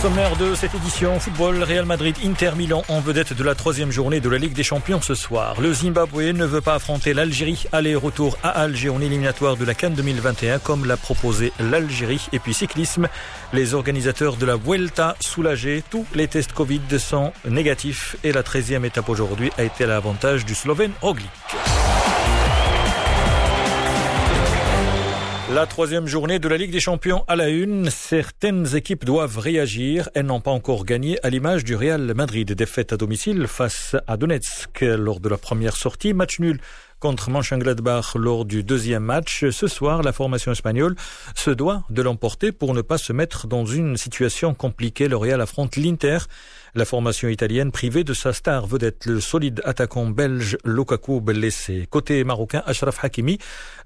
sommaire de cette édition, football, Real Madrid, Inter Milan en vedette de la troisième journée de la Ligue des Champions ce soir. Le Zimbabwe ne veut pas affronter l'Algérie. Aller-retour à Alger en éliminatoire de la Cannes 2021 comme l'a proposé l'Algérie. Et puis cyclisme, les organisateurs de la Vuelta soulagés. Tous les tests Covid sont négatifs et la 13e étape aujourd'hui a été à l'avantage du Slovène Roglic. La troisième journée de la Ligue des Champions à la une, certaines équipes doivent réagir. Elles n'ont pas encore gagné à l'image du Real Madrid. Défaite à domicile face à Donetsk lors de la première sortie. Match nul contre Mönchengladbach lors du deuxième match. Ce soir, la formation espagnole se doit de l'emporter pour ne pas se mettre dans une situation compliquée. Le Real affronte l'Inter. La formation italienne privée de sa star vedette, le solide attaquant belge Lukaku blessé. Côté marocain, Ashraf Hakimi,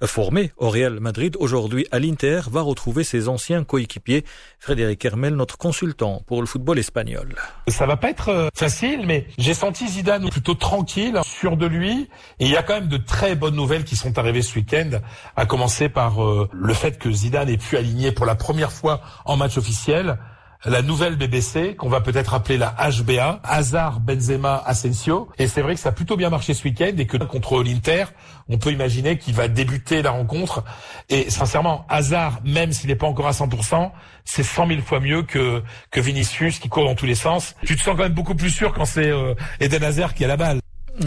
formé au Real Madrid, aujourd'hui à l'Inter, va retrouver ses anciens coéquipiers. Frédéric Hermel, notre consultant pour le football espagnol. Ça va pas être euh, facile, mais j'ai senti Zidane plutôt tranquille, sûr de lui. Et il y a quand même de très bonnes nouvelles qui sont arrivées ce week-end, à commencer par euh, le fait que Zidane ait pu aligner pour la première fois en match officiel la nouvelle BBC qu'on va peut-être appeler la HBA, Hazard, Benzema, Asensio. Et c'est vrai que ça a plutôt bien marché ce week-end et que contre l'Inter, on peut imaginer qu'il va débuter la rencontre. Et sincèrement, Hazard, même s'il n'est pas encore à 100%, c'est 100 000 fois mieux que, que Vinicius qui court dans tous les sens. Tu te sens quand même beaucoup plus sûr quand c'est euh, Eden Hazard qui a la balle.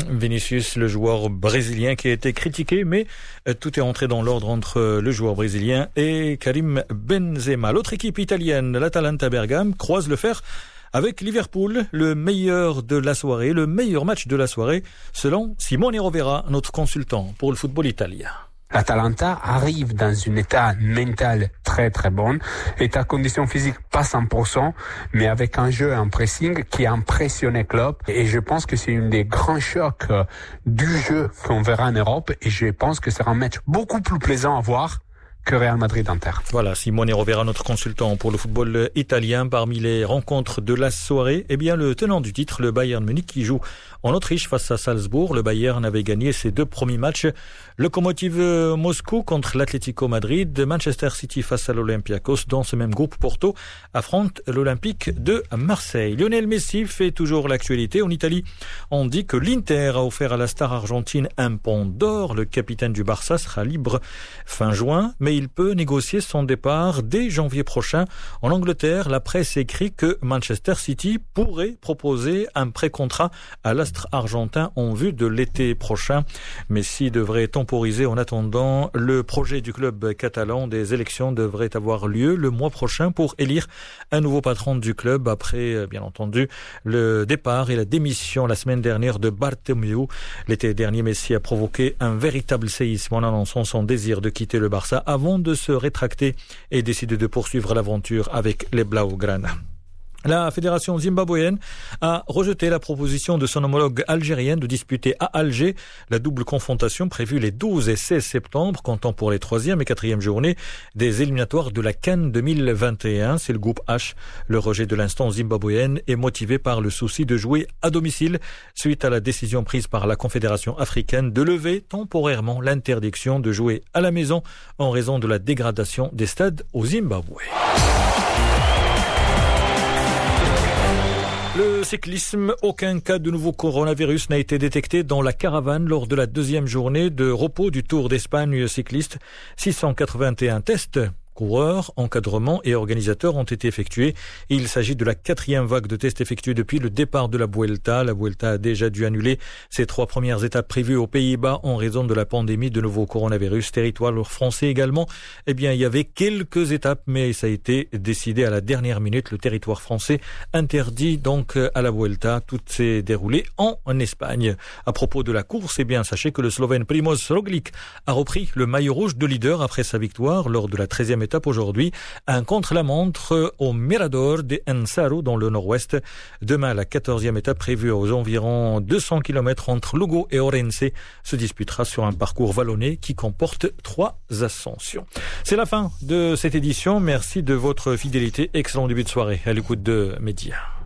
Vinicius, le joueur brésilien qui a été critiqué, mais euh, tout est entré dans l'ordre entre euh, le joueur brésilien et Karim Benzema. L'autre équipe italienne, l'Atalanta Bergame, croise le fer avec Liverpool, le meilleur de la soirée, le meilleur match de la soirée, selon Simone Rovera, notre consultant pour le football italien. L'Atalanta arrive dans un état mental très très bon, état condition physique pas 100%, mais avec un jeu un pressing qui a impressionné Klopp. Et je pense que c'est une des grands chocs euh, du jeu qu'on verra en Europe. Et je pense que c'est un match beaucoup plus plaisant à voir Voilà, Simone Rovera, notre consultant pour le football italien. Parmi les rencontres de la soirée, eh bien, le tenant du titre, le Bayern Munich, qui joue en Autriche face à Salzbourg. Le Bayern avait gagné ses deux premiers matchs. Locomotive Moscou contre l'Atlético Madrid. Manchester City face à l'Olympiakos. Dans ce même groupe, Porto affronte l'Olympique de Marseille. Lionel Messi fait toujours l'actualité. En Italie, on dit que l'Inter a offert à la star argentine un pont d'or. Le capitaine du Barça sera libre fin juin, il peut négocier son départ dès janvier prochain. En Angleterre, la presse écrit que Manchester City pourrait proposer un pré-contrat à l'astre argentin en vue de l'été prochain. Messi devrait temporiser en attendant le projet du club catalan. Des élections devraient avoir lieu le mois prochain pour élire un nouveau patron du club après, bien entendu, le départ et la démission la semaine dernière de Bartomeu. L'été dernier, Messi a provoqué un véritable séisme en annonçant son désir de quitter le Barça avant de se rétracter et décider de poursuivre l'aventure avec les Blaugrana. La fédération zimbabwéenne a rejeté la proposition de son homologue algérienne de disputer à Alger la double confrontation prévue les 12 et 16 septembre, comptant pour les troisième et quatrième journées des éliminatoires de la Cannes 2021. C'est le groupe H. Le rejet de l'instance zimbabwéenne est motivé par le souci de jouer à domicile suite à la décision prise par la Confédération africaine de lever temporairement l'interdiction de jouer à la maison en raison de la dégradation des stades au Zimbabwe. Le cyclisme, aucun cas de nouveau coronavirus n'a été détecté dans la caravane lors de la deuxième journée de repos du Tour d'Espagne cycliste. 681 tests coureurs, encadrement et organisateurs ont été effectués. Il s'agit de la quatrième vague de tests effectués depuis le départ de la Vuelta. La Vuelta a déjà dû annuler ses trois premières étapes prévues aux Pays-Bas en raison de la pandémie de nouveau coronavirus. Territoire français également. Eh bien, il y avait quelques étapes, mais ça a été décidé à la dernière minute. Le territoire français interdit donc à la Vuelta. Tout s'est déroulé en, Espagne. À propos de la course, eh bien, sachez que le Slovène Primoz Roglic a repris le maillot rouge de leader après sa victoire lors de la 13e étape aujourd'hui. Un contre-la-montre au Mirador de Ensaro dans le nord-ouest. Demain, la 14e étape prévue aux environs 200 km entre Lugo et Orense se disputera sur un parcours vallonné qui comporte trois ascensions. C'est la fin de cette édition. Merci de votre fidélité. Excellent début de soirée à l'écoute de Média.